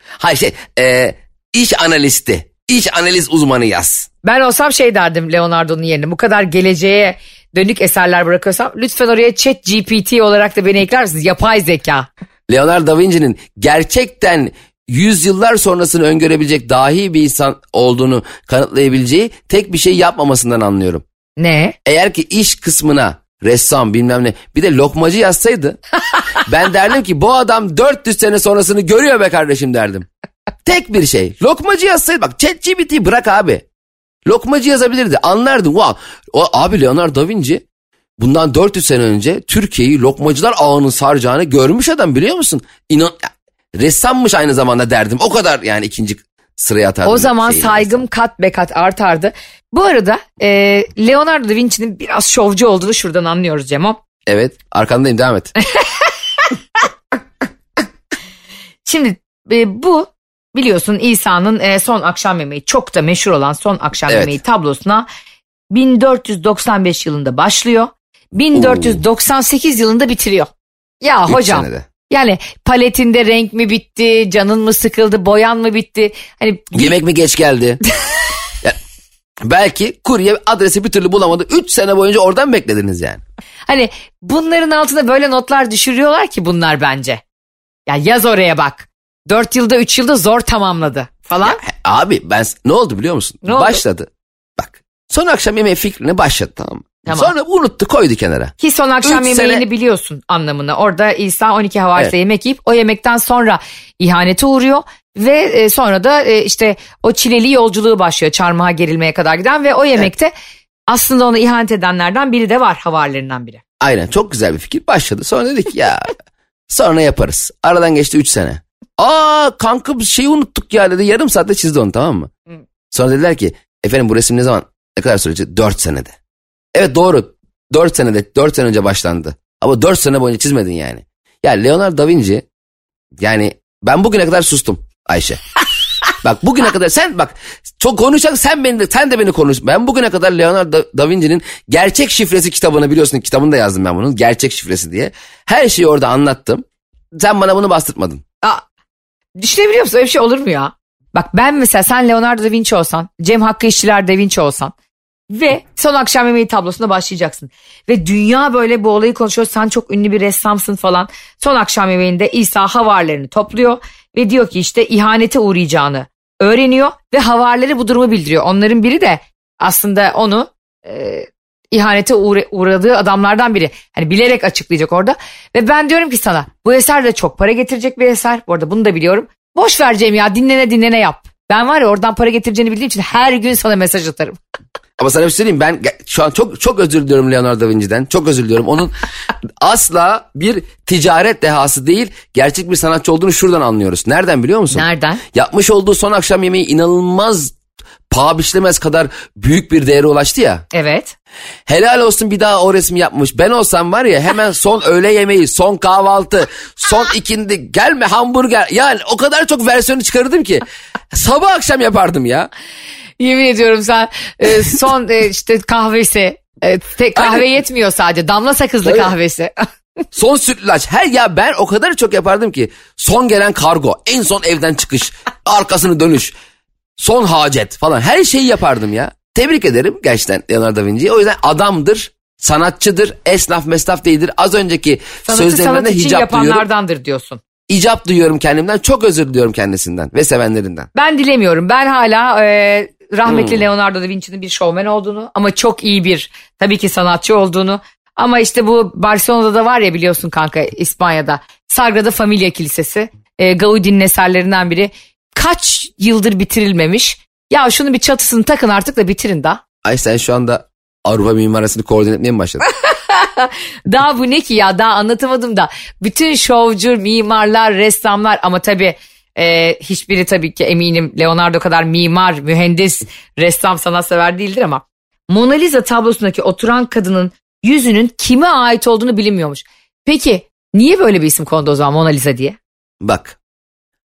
Speaker 3: Hayır şey e, iş analisti. İş analiz uzmanı yaz.
Speaker 2: Ben olsam şey derdim Leonardo'nun yerine. Bu kadar geleceğe dönük eserler bırakıyorsam lütfen oraya chat GPT olarak da beni ekler misiniz? Yapay zeka.
Speaker 3: Leonardo da Vinci'nin gerçekten yüzyıllar sonrasını öngörebilecek dahi bir insan olduğunu kanıtlayabileceği tek bir şey yapmamasından anlıyorum.
Speaker 2: Ne?
Speaker 3: Eğer ki iş kısmına ressam bilmem ne bir de lokmacı yazsaydı ben derdim ki bu adam 400 sene sonrasını görüyor be kardeşim derdim. Tek bir şey lokmacı yazsaydı bak ChatGPT bırak abi. Lokmacı yazabilirdi anlardım. Wow. O, abi Leonardo da Vinci bundan 400 sene önce Türkiye'yi lokmacılar ağının saracağını görmüş adam biliyor musun? İnan ressammış aynı zamanda derdim. O kadar yani ikinci sıraya atardım.
Speaker 2: O zaman saygım kat be kat artardı. Bu arada e, Leonardo da Vinci'nin biraz şovcu olduğunu şuradan anlıyoruz Cemo.
Speaker 3: Evet arkandayım devam et.
Speaker 2: Şimdi e, bu biliyorsun İsa'nın e, son akşam yemeği çok da meşhur olan son akşam
Speaker 3: Evet.
Speaker 2: yemeği tablosuna 1495 yılında başlıyor. 1498 yılında bitiriyor. Ya
Speaker 3: Üç
Speaker 2: hocam
Speaker 3: senede.
Speaker 2: yani paletinde renk mi bitti, canın mı sıkıldı, boyan mı bitti? Hani
Speaker 3: Yemek mi geç geldi? Belki kurye adresi bir türlü bulamadı. 3 sene boyunca oradan beklediniz yani.
Speaker 2: Hani bunların altına böyle notlar düşürüyorlar ki bunlar bence. Ya yaz oraya bak. 4 yılda 3 yılda zor tamamladı falan.
Speaker 3: He, Abi ben ne oldu biliyor musun?
Speaker 2: Ne oldu?
Speaker 3: Başladı. Bak son akşam yemeği fikrine başladı tamam mı?
Speaker 2: Tamam.
Speaker 3: Sonra unuttu koydu kenara.
Speaker 2: Ki son akşam
Speaker 3: Üç
Speaker 2: yemeğini
Speaker 3: sene-
Speaker 2: biliyorsun anlamını. Orada İsa 12 havarisle
Speaker 3: Evet.
Speaker 2: yemek yiyip o yemekten sonra ihanete uğruyor. Ve e, sonra da e, işte o çileli yolculuğu başlıyor çarmıha gerilmeye kadar giden. Ve o yemekte aslında onu ihanet edenlerden biri de var havarilerinden biri.
Speaker 3: Aynen çok güzel bir fikir başladı. Sonra dedik ya sonra yaparız. Aradan geçti 3 sene. Aa kanka bir şeyi unuttuk ya dedi. Yarım saatte çizdi onu tamam mı?
Speaker 2: Hı.
Speaker 3: Sonra dediler ki efendim bu resim ne zaman ne kadar sürecek? 4 senede. Evet doğru 4 senede 4 sene önce başlandı. Ama 4 sene boyunca çizmedin yani. Ya Leonardo da Vinci yani ben bugüne kadar sustum Ayşe. bak bugüne kadar sen bak çok konuşacak sen beni de sen de beni konuş. Ben bugüne kadar Leonardo da, da Vinci'nin gerçek şifresi kitabını biliyorsun kitabını da yazdım ben bunun gerçek şifresi diye. Her şeyi orada anlattım. Sen bana bunu bastırtmadın.
Speaker 2: Aa, düşünebiliyor musun öyle bir şey olur mu ya? Bak ben mesela sen Leonardo da Vinci olsan, Cem Hakkı İşçiler da Vinci olsan ve son akşam yemeği tablosuna başlayacaksın. Ve dünya böyle bu olayı konuşuyor. Sen çok ünlü bir ressamsın falan. Son akşam yemeğinde İsa havarilerini topluyor ve diyor ki işte ihanete uğrayacağını öğreniyor ve havarileri bu durumu bildiriyor. Onların biri de aslında onu e, ihanete uğra- uğradığı adamlardan biri. Hani bilerek açıklayacak orada. Ve ben diyorum ki sana bu eser de çok para getirecek bir eser. Bu arada bunu da biliyorum. Boş ver Cem ya dinlene dinlene yap. Ben var ya oradan para getireceğini bildiğim için her gün sana mesaj atarım.
Speaker 3: Ama sana bir şey söyleyeyim ben şu an çok çok özür diliyorum Leonardo da Vinci'den. Çok özür diliyorum. Onun asla bir ticaret dehası değil gerçek bir sanatçı olduğunu şuradan anlıyoruz. Nereden biliyor musun?
Speaker 2: Nereden?
Speaker 3: Yapmış olduğu son akşam yemeği inanılmaz paha biçilemez kadar büyük bir değere ulaştı ya.
Speaker 2: Evet.
Speaker 3: Helal olsun bir daha o resmi yapmış. Ben olsam var ya hemen son öğle yemeği, son kahvaltı, son ikindi gelme hamburger. Yani o kadar çok versiyonu çıkarırdım ki. Sabah akşam yapardım ya.
Speaker 2: Yemin ediyorum sen e, son e, işte kahvesi. e, tek kahve
Speaker 3: Aynen.
Speaker 2: yetmiyor sadece. Damla sakızlı
Speaker 3: Tabii.
Speaker 2: kahvesi.
Speaker 3: Son sütlaç. Her ya ben o kadar çok yapardım ki. Son gelen kargo, en son evden çıkış, arkasını dönüş, son hacet falan her şeyi yapardım ya. Tebrik ederim gerçekten Leonardo da Vinci'yi. O yüzden adamdır, sanatçıdır, esnaf mesnaf değildir. Az önceki
Speaker 2: Sanatı
Speaker 3: sözlerimden
Speaker 2: sanat
Speaker 3: de
Speaker 2: için
Speaker 3: hicap duyuyorum.
Speaker 2: yapanlardandır diyorsun.
Speaker 3: İcap duyuyorum kendimden. Çok özür diliyorum kendisinden ve sevenlerinden.
Speaker 2: Ben dilemiyorum. Ben hala e, rahmetli
Speaker 3: Hmm.
Speaker 2: Leonardo da Vinci'nin bir şovmen olduğunu ama çok iyi bir tabii ki sanatçı olduğunu ama işte bu Barcelona'da da var ya biliyorsun kanka İspanya'da Sagrada Familia Kilisesi e, Gaudi'nin eserlerinden biri kaç yıldır bitirilmemiş. Ya şunun bir çatısını takın artık da bitirin da.
Speaker 3: Ay sen şu anda Avrupa mimarasını koordine etmeye mi başladın?
Speaker 2: Daha bu ne ki ya daha anlatamadım da. Bütün şovcu, mimarlar, ressamlar ama tabii e, hiçbiri tabii ki eminim Leonardo kadar mimar, mühendis, ressam, sanatsever değildir ama Mona Lisa tablosundaki oturan kadının yüzünün kime ait olduğunu bilinmiyormuş. Peki niye böyle bir isim kondu o zaman Mona Lisa diye?
Speaker 3: Bak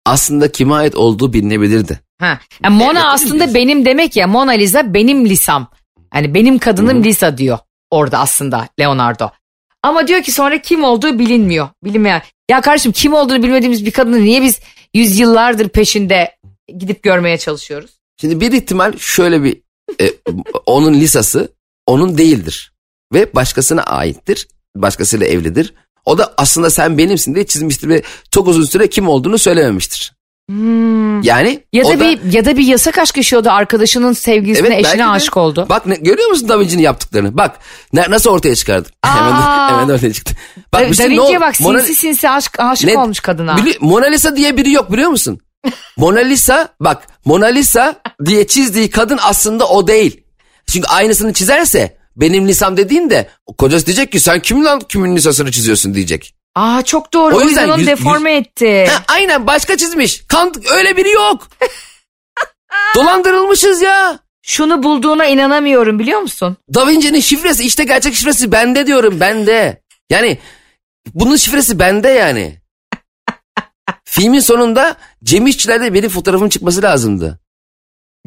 Speaker 3: aslında kime ait olduğu bilinebilirdi.
Speaker 2: Ha. Yani Mona
Speaker 3: Evet,
Speaker 2: aslında
Speaker 3: biliyorsun.
Speaker 2: benim demek ya Mona Lisa benim lisam. Yani benim kadınım Lisa diyor orada aslında Leonardo. Ama diyor ki sonra kim olduğu bilinmiyor. Bilinmeyen. Ya kardeşim kim olduğunu bilmediğimiz bir kadını niye biz yüzyıllardır peşinde gidip görmeye çalışıyoruz?
Speaker 3: Şimdi bir ihtimal şöyle bir e, onun lisası onun değildir ve başkasına aittir. Başkasıyla evlidir. O da aslında sen benimsin diye çizmiştir ve çok uzun süre kim olduğunu söylememiştir. Yani
Speaker 2: Ya
Speaker 3: o
Speaker 2: da, bir ya da bir yasak aşk yaşıyordu arkadaşının sevgilisine
Speaker 3: Evet,
Speaker 2: eşine
Speaker 3: de.
Speaker 2: aşık oldu.
Speaker 3: Bak ne, görüyor musun Da Vinci'nin yaptıklarını? Bak ne- nasıl ortaya çıkardı. Hemen, hemen ortaya çıktı.
Speaker 2: da,
Speaker 3: Bak, bir
Speaker 2: da
Speaker 3: şey-
Speaker 2: Vinci'ye bak
Speaker 3: Mona-
Speaker 2: sinsi sinsi aşk, aşık
Speaker 3: Ne-
Speaker 2: olmuş kadına.
Speaker 3: Bili- Mona Lisa diye biri yok biliyor musun? Mona Lisa bak Mona Lisa diye çizdiği kadın aslında o değil. Çünkü aynısını çizerse benim lisam dediğinde kocası diyecek ki sen kimin lan kimin lisasını çiziyorsun diyecek.
Speaker 2: Aa çok doğru.
Speaker 3: O
Speaker 2: O
Speaker 3: yüzden
Speaker 2: yüzden onu
Speaker 3: yüz-
Speaker 2: deforme etti.
Speaker 3: Ha, aynen başka çizmiş. Kant öyle biri yok. Dolandırılmışız ya.
Speaker 2: Şunu bulduğuna inanamıyorum biliyor musun?
Speaker 3: Da Vinci'nin şifresi işte gerçek şifresi bende diyorum bende. Yani bunun şifresi bende yani. Filmin sonunda Cem İşçiler'de benim fotoğrafım çıkması lazımdı.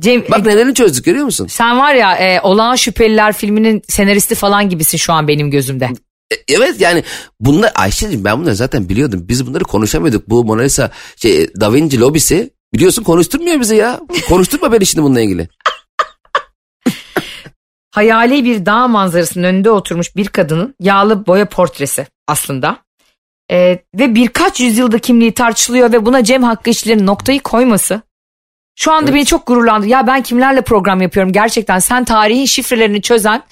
Speaker 2: Cem,
Speaker 3: Bak nelerini çözdük görüyor musun?
Speaker 2: sen var ya e, Olağan Şüpheliler filminin senaristi falan gibisin şu an benim gözümde.
Speaker 3: E, Evet yani bunlar Ayşe'cim ben bunları zaten biliyordum. Biz bunları konuşamıyorduk. Bu Mona Lisa şey Da Vinci lobisi biliyorsun konuşturmuyor bizi ya. Konuşturma beni şimdi bununla ilgili.
Speaker 2: Hayali bir dağ manzarasının önünde oturmuş bir kadının yağlı boya portresi aslında. E, ve birkaç yüzyılda kimliği tartışılıyor ve buna Cem Hakkı işçilerin noktayı koyması şu anda beni çok gururlandı. Ya ben kimlerle program yapıyorum gerçekten sen tarihin şifrelerini çözen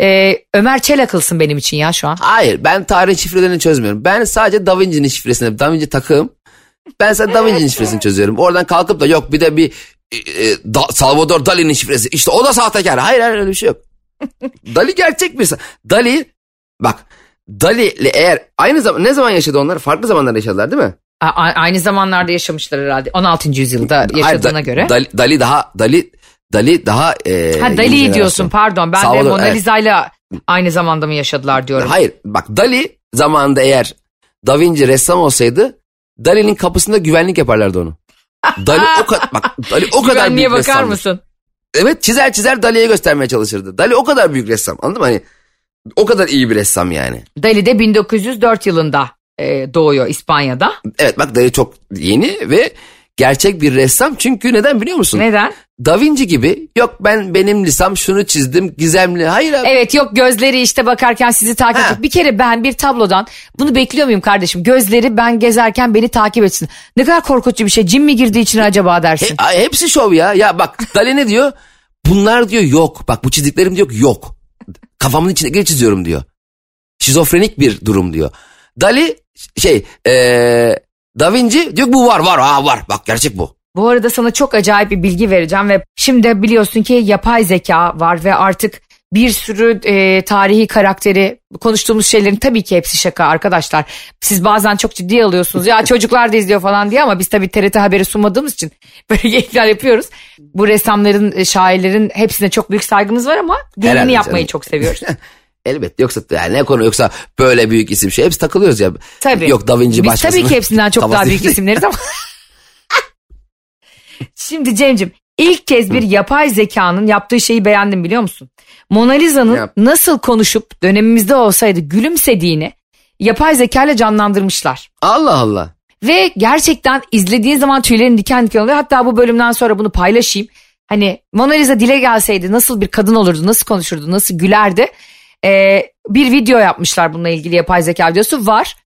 Speaker 2: e, Ömer Çelakılsın benim için ya şu an.
Speaker 3: Hayır ben tarihin şifrelerini çözmüyorum. Ben sadece Da Vinci'nin şifresini, Da Vinci takığım. Ben sadece Da Vinci'nin şifresini çözüyorum. Oradan kalkıp da yok bir de bir e, e, Da- Salvador Dali'nin şifresi. İşte o da sahtekar. Hayır hayır öyle bir şey yok. Dali gerçek bir insan. Dali bak Dali ile eğer aynı zaman ne zaman yaşadı onlar? Farklı zamanlarda yaşadılar değil mi?
Speaker 2: A- aynı zamanlarda yaşamışlar herhalde 16. yüzyılda yaşadığına
Speaker 3: Hayır, Da-
Speaker 2: göre.
Speaker 3: Dali, Dali daha Dali Dali daha e,
Speaker 2: ha Dali diyorsun pardon ben de
Speaker 3: Salvador,
Speaker 2: Mona
Speaker 3: evet.
Speaker 2: Lisa'yla aynı zamanda mı yaşadılar diyorum.
Speaker 3: Hayır bak Dali zamanında eğer Da Vinci ressam olsaydı Dali'nin kapısında güvenlik yaparlardı onu. Dali o kadar bak Dali o kadar büyük
Speaker 2: bakar
Speaker 3: ressamdır.
Speaker 2: mısın?
Speaker 3: Evet çizer çizer Dali'ye göstermeye çalışırdı. Dali o kadar büyük ressam anladın mı? Hani o kadar iyi bir ressam yani.
Speaker 2: Dali de 1904 yılında e, doğuyor İspanya'da.
Speaker 3: Evet bak Dali çok yeni ve gerçek bir ressam. Çünkü neden biliyor musun?
Speaker 2: Neden?
Speaker 3: Da Vinci gibi yok ben benim lisam şunu çizdim gizemli. Hayır abi.
Speaker 2: Evet yok gözleri işte bakarken sizi takip edecek. Bir kere ben bir tablodan bunu bekliyor muyum kardeşim? Gözleri ben gezerken beni takip etsin. Ne kadar korkutucu bir şey. Cin mi girdiği için acaba dersin?
Speaker 3: He- hepsi şov ya. Ya bak Dali ne diyor? Bunlar diyor yok. Bak bu çizdiklerim diyor yok. Kafamın içine çiziyorum diyor. Şizofrenik bir durum diyor. Dali şey eee Da Vinci diyor ki bu var var ha var. Bak gerçek bu.
Speaker 2: Bu arada sana çok acayip bir bilgi vereceğim ve şimdi biliyorsun ki yapay zeka var ve artık bir sürü e, tarihi karakteri konuştuğumuz şeylerin tabii ki hepsi şaka arkadaşlar. Siz bazen çok ciddi alıyorsunuz ya çocuklar da izliyor falan diye ama biz tabii TRT haberi sunmadığımız için böyle geyikler yapıyoruz. Bu ressamların, e, şairlerin hepsine çok büyük saygımız var ama geyini yapmayı
Speaker 3: canım.
Speaker 2: çok seviyoruz.
Speaker 3: Elbet yoksa yani ne konu yoksa böyle büyük isim şey hepsi takılıyoruz ya.
Speaker 2: Tabii.
Speaker 3: Yok Da Vinci
Speaker 2: Biz
Speaker 3: başkasının.
Speaker 2: tabii ki hepsinden çok daha büyük isimleriz ama. Şimdi Cem'cim ilk kez bir yapay zekanın yaptığı şeyi beğendim biliyor musun? Mona Lisa'nın nasıl konuşup dönemimizde olsaydı gülümsediğini yapay zeka ile canlandırmışlar.
Speaker 3: Allah Allah.
Speaker 2: Ve gerçekten izlediğin zaman tüylerin diken diken oluyor. Hatta bu bölümden sonra bunu paylaşayım. Hani Mona Lisa dile gelseydi nasıl bir kadın olurdu, nasıl konuşurdu, nasıl gülerdi. Ee, bir video yapmışlar bununla ilgili yapay zeka videosu var.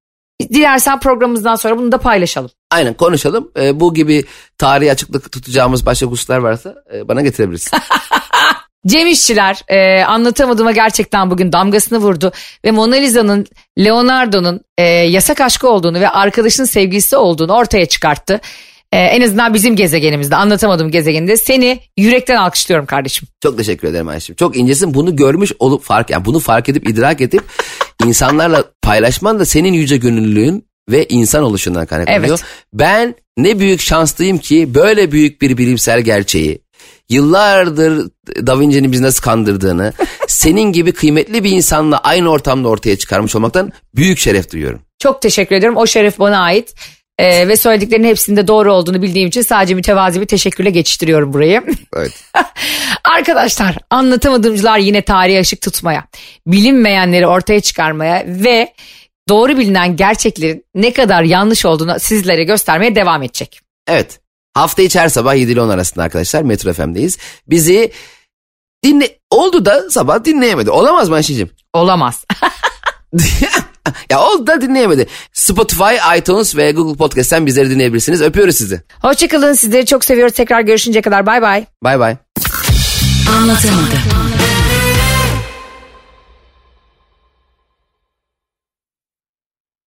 Speaker 2: Dilersen programımızdan sonra bunu da paylaşalım.
Speaker 3: Aynen konuşalım. Ee, bu gibi tarihi açıklık tutacağımız başka hususlar varsa e, bana getirebilirsin.
Speaker 2: Cem İşçiler e, anlatamadığıma gerçekten bugün damgasını vurdu ve Mona Lisa'nın Leonardo'nun e, yasak aşkı olduğunu ve arkadaşının sevgilisi olduğunu ortaya çıkarttı. E, en azından bizim gezegenimizde anlatamadığım gezegeninde seni yürekten alkışlıyorum kardeşim.
Speaker 3: Çok teşekkür ederim Ayşem. Çok incesin. Bunu görmüş olup fark yani bunu fark edip idrak edip insanlarla paylaşman da senin yüce gönüllülüğün ve insan oluşundan kaynaklanıyor.
Speaker 2: Evet.
Speaker 3: Ben ne büyük şanslıyım ki böyle büyük bir bilimsel gerçeği yıllardır Da Vinci'nin bizi nasıl kandırdığını senin gibi kıymetli bir insanla aynı ortamda ortaya çıkarmış olmaktan büyük şeref duyuyorum.
Speaker 2: Çok teşekkür ediyorum. O şeref bana ait. E, ve söylediklerinin hepsinde doğru olduğunu bildiğim için sadece mütevazi bir teşekkürle geçiştiriyorum burayı.
Speaker 3: Evet.
Speaker 2: Arkadaşlar anlatamadığımcılar yine tarihe ışık tutmaya, bilinmeyenleri ortaya çıkarmaya ve doğru bilinen gerçeklerin ne kadar yanlış olduğunu sizlere göstermeye devam edecek.
Speaker 3: Evet. Hafta içi her sabah 7 ile 10 arasında arkadaşlar Metro FM'deyiz. Bizi dinle oldu da sabah dinleyemedi. Olamaz mı Ayşe'cim?
Speaker 2: Olamaz.
Speaker 3: ya oldu da dinleyemedi. Spotify, iTunes ve Google Podcast'ten bizleri dinleyebilirsiniz. Öpüyoruz sizi.
Speaker 2: Hoşçakalın sizleri çok seviyoruz. Tekrar görüşünceye kadar bay bay.
Speaker 3: Bay bay.
Speaker 4: Anlatamadım.